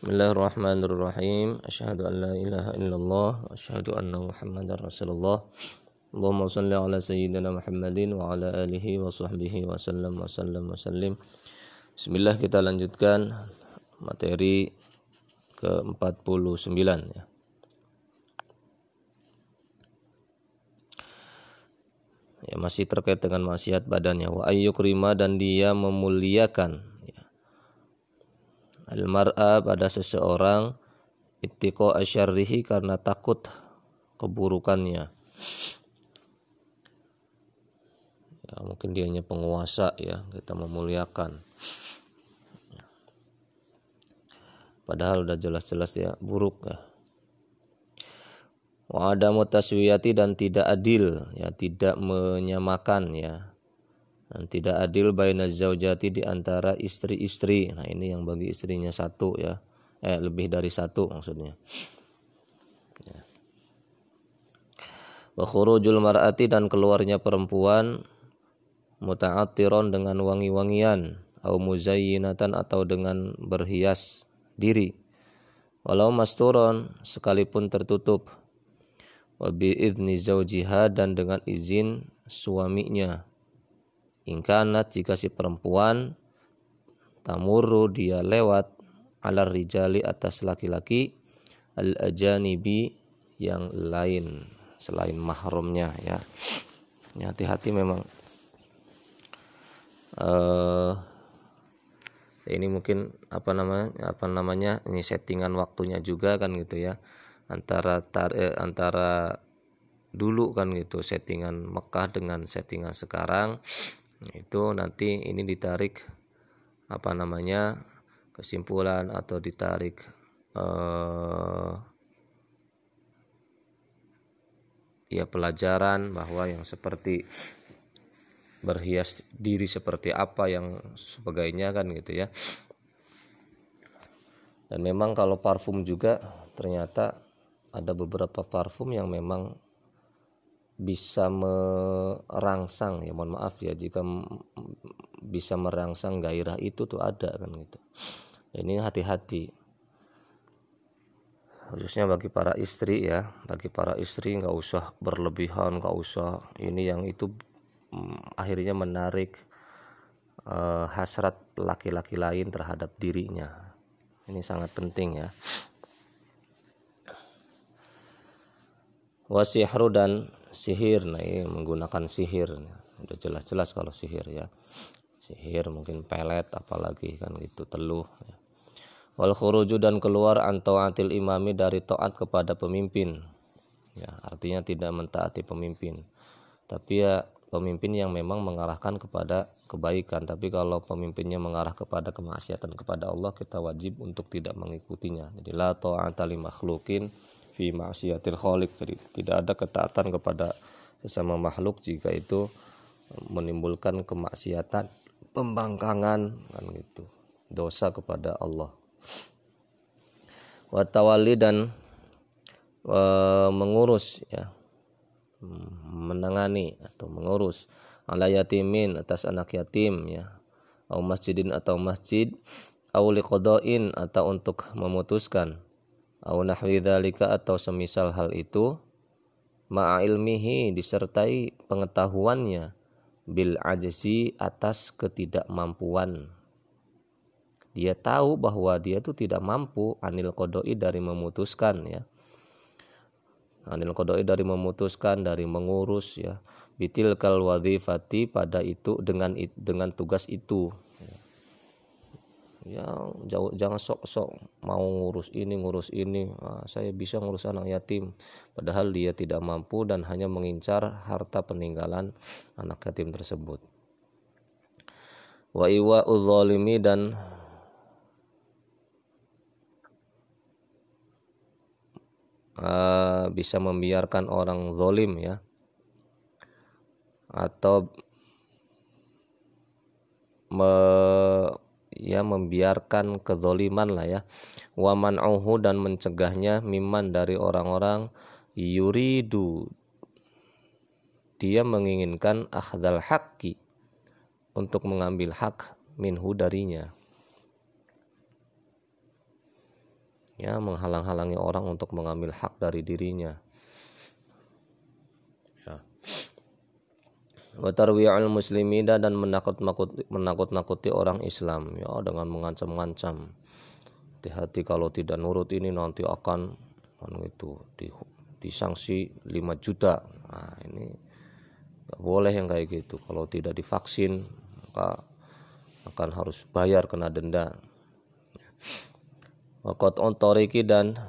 Bismillahirrahmanirrahim. Asyhadu an la ilaha illallah wa asyhadu anna Muhammadar Rasulullah. Allahumma shalli ala sayyidina Muhammadin wa ala alihi wa sahbihi wa sallam wa sallam wa sallim. Bismillah kita lanjutkan materi ke-49 ya. Ya masih terkait dengan maksiat badannya wa ayyukrima dan dia memuliakan al-mar'a pada seseorang ittiqa asyarrihi karena takut keburukannya. Ya, mungkin dia hanya penguasa ya, kita memuliakan. Padahal udah jelas-jelas ya buruk ya. Wa ada mutaswiyati dan tidak adil ya, tidak menyamakan ya dan tidak adil baina zaujati di antara istri-istri. Nah, ini yang bagi istrinya satu ya. Eh lebih dari satu maksudnya. Ya. Wa khurujul mar'ati dan keluarnya perempuan muta'attiron dengan wangi-wangian au muzayyinatan atau dengan berhias diri. Walau masturon sekalipun tertutup. Wa bi'izni zaujiha dan dengan izin suaminya Ingkanat jika si perempuan tamuru dia lewat alar rijali atas laki-laki al ajanibi yang lain selain mahramnya ya. hati-hati memang. Uh, ini mungkin apa namanya apa namanya ini settingan waktunya juga kan gitu ya. Antara tar, eh, antara dulu kan gitu settingan Mekah dengan settingan sekarang itu nanti ini ditarik apa namanya kesimpulan atau ditarik eh, ya pelajaran bahwa yang seperti berhias diri seperti apa yang sebagainya kan gitu ya. Dan memang kalau parfum juga ternyata ada beberapa parfum yang memang bisa merangsang ya mohon maaf ya jika bisa merangsang gairah itu tuh ada kan gitu. Ini hati-hati. Khususnya bagi para istri ya bagi para istri nggak usah berlebihan nggak usah ini yang itu akhirnya menarik uh, hasrat laki-laki lain terhadap dirinya. Ini sangat penting ya wasihru dan sihir. Nah ini menggunakan sihir. Udah jelas-jelas kalau sihir ya. Sihir mungkin pelet apalagi kan gitu teluh ya. wal khuruju dan keluar antauatil imami dari taat kepada pemimpin. Ya artinya tidak mentaati pemimpin. Tapi ya pemimpin yang memang mengarahkan kepada kebaikan. Tapi kalau pemimpinnya mengarah kepada kemaksiatan kepada Allah kita wajib untuk tidak mengikutinya. Jadi la ta'ata li makhlukin fi maksiatil khaliq. Jadi tidak ada ketaatan kepada sesama makhluk jika itu menimbulkan kemaksiatan pembangkangan kan gitu. Dosa kepada Allah. Watawali dan e, mengurus ya. Menangani atau mengurus. Ala yatimin atas anak yatim ya. Atau masjidin atau masjid. Au liqadain atau untuk memutuskan au nahwi atau semisal hal itu ma'a ilmihi disertai pengetahuannya bil ajzi atas ketidakmampuan. Dia tahu bahwa dia itu tidak mampu anil kodoi dari memutuskan ya. Anil kodoi dari memutuskan dari mengurus ya. Bitil kal wadifati pada itu dengan dengan tugas itu ya jauh jangan sok-sok mau ngurus ini ngurus ini. Nah, saya bisa ngurus anak yatim. Padahal dia tidak mampu dan hanya mengincar harta peninggalan anak yatim tersebut. Wa iwa uzzalimi dan uh, bisa membiarkan orang zolim ya. Atau me ya membiarkan kezoliman lah ya. Waman auhu dan mencegahnya miman dari orang-orang yuridu. Dia menginginkan akhdal haqqi untuk mengambil hak minhu darinya. Ya menghalang-halangi orang untuk mengambil hak dari dirinya watarwi'al muslimina dan menakut-nakuti menakut-nakuti orang Islam. Ya dengan mengancam-ngancam. Hati-hati kalau tidak nurut ini nanti akan kan itu di, disanksi 5 juta. Nah ini gak boleh yang kayak gitu. Kalau tidak divaksin maka akan harus bayar kena denda. Wakot ontoriki dan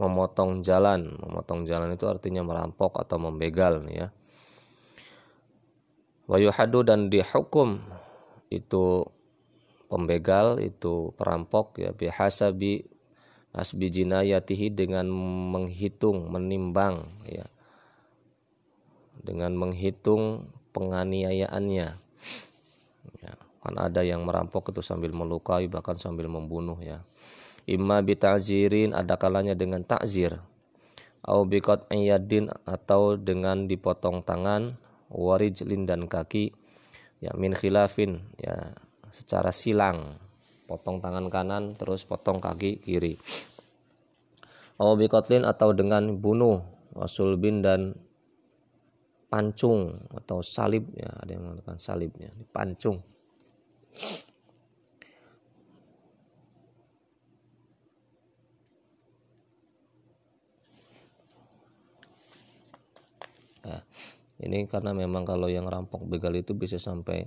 memotong jalan. Memotong jalan itu artinya merampok atau membegal ya. Wayuhadu dan dihukum. Itu pembegal itu perampok ya biasa bi asbi jinayatihi dengan menghitung menimbang ya. Dengan menghitung penganiayaannya. Ya, kan ada yang merampok itu sambil melukai bahkan sambil membunuh ya. Imma bita'zirin ada kalanya dengan takzir au biqat ayyadin atau dengan dipotong tangan warijlin dan kaki ya min khilafin ya secara silang. Potong tangan kanan terus potong kaki kiri. Au biqatlin atau dengan bunuh wasulbin dan pancung atau salib ya ada yang mengatakan salibnya pancung Ya, ini karena memang kalau yang rampok begal itu bisa sampai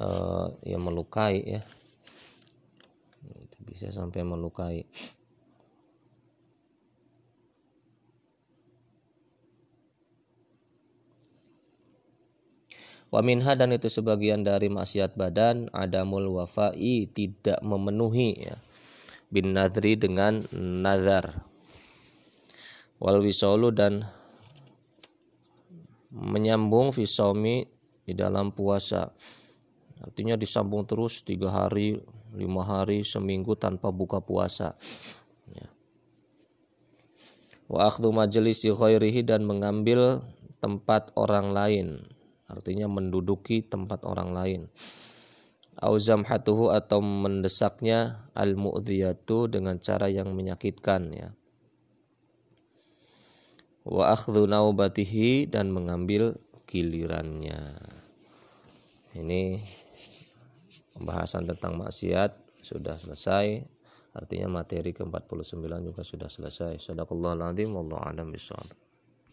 uh, ya melukai ya. Bisa sampai melukai. Wa minha dan itu sebagian dari maksiat badan adamul wafai tidak memenuhi ya bin nadri dengan nazar wal wisolu dan menyambung fisomi di dalam puasa. Artinya disambung terus tiga hari, lima hari, seminggu tanpa buka puasa. Ya. Wa khairihi dan mengambil tempat orang lain. Artinya menduduki tempat orang lain. Auzam hatuhu atau mendesaknya al mu'dhiyatu dengan cara yang menyakitkan ya wa akhdhu naubatihi dan mengambil gilirannya. Ini pembahasan tentang maksiat sudah selesai. Artinya materi ke-49 juga sudah selesai. Sadaqallahul azim wallahu a'lam bishawab.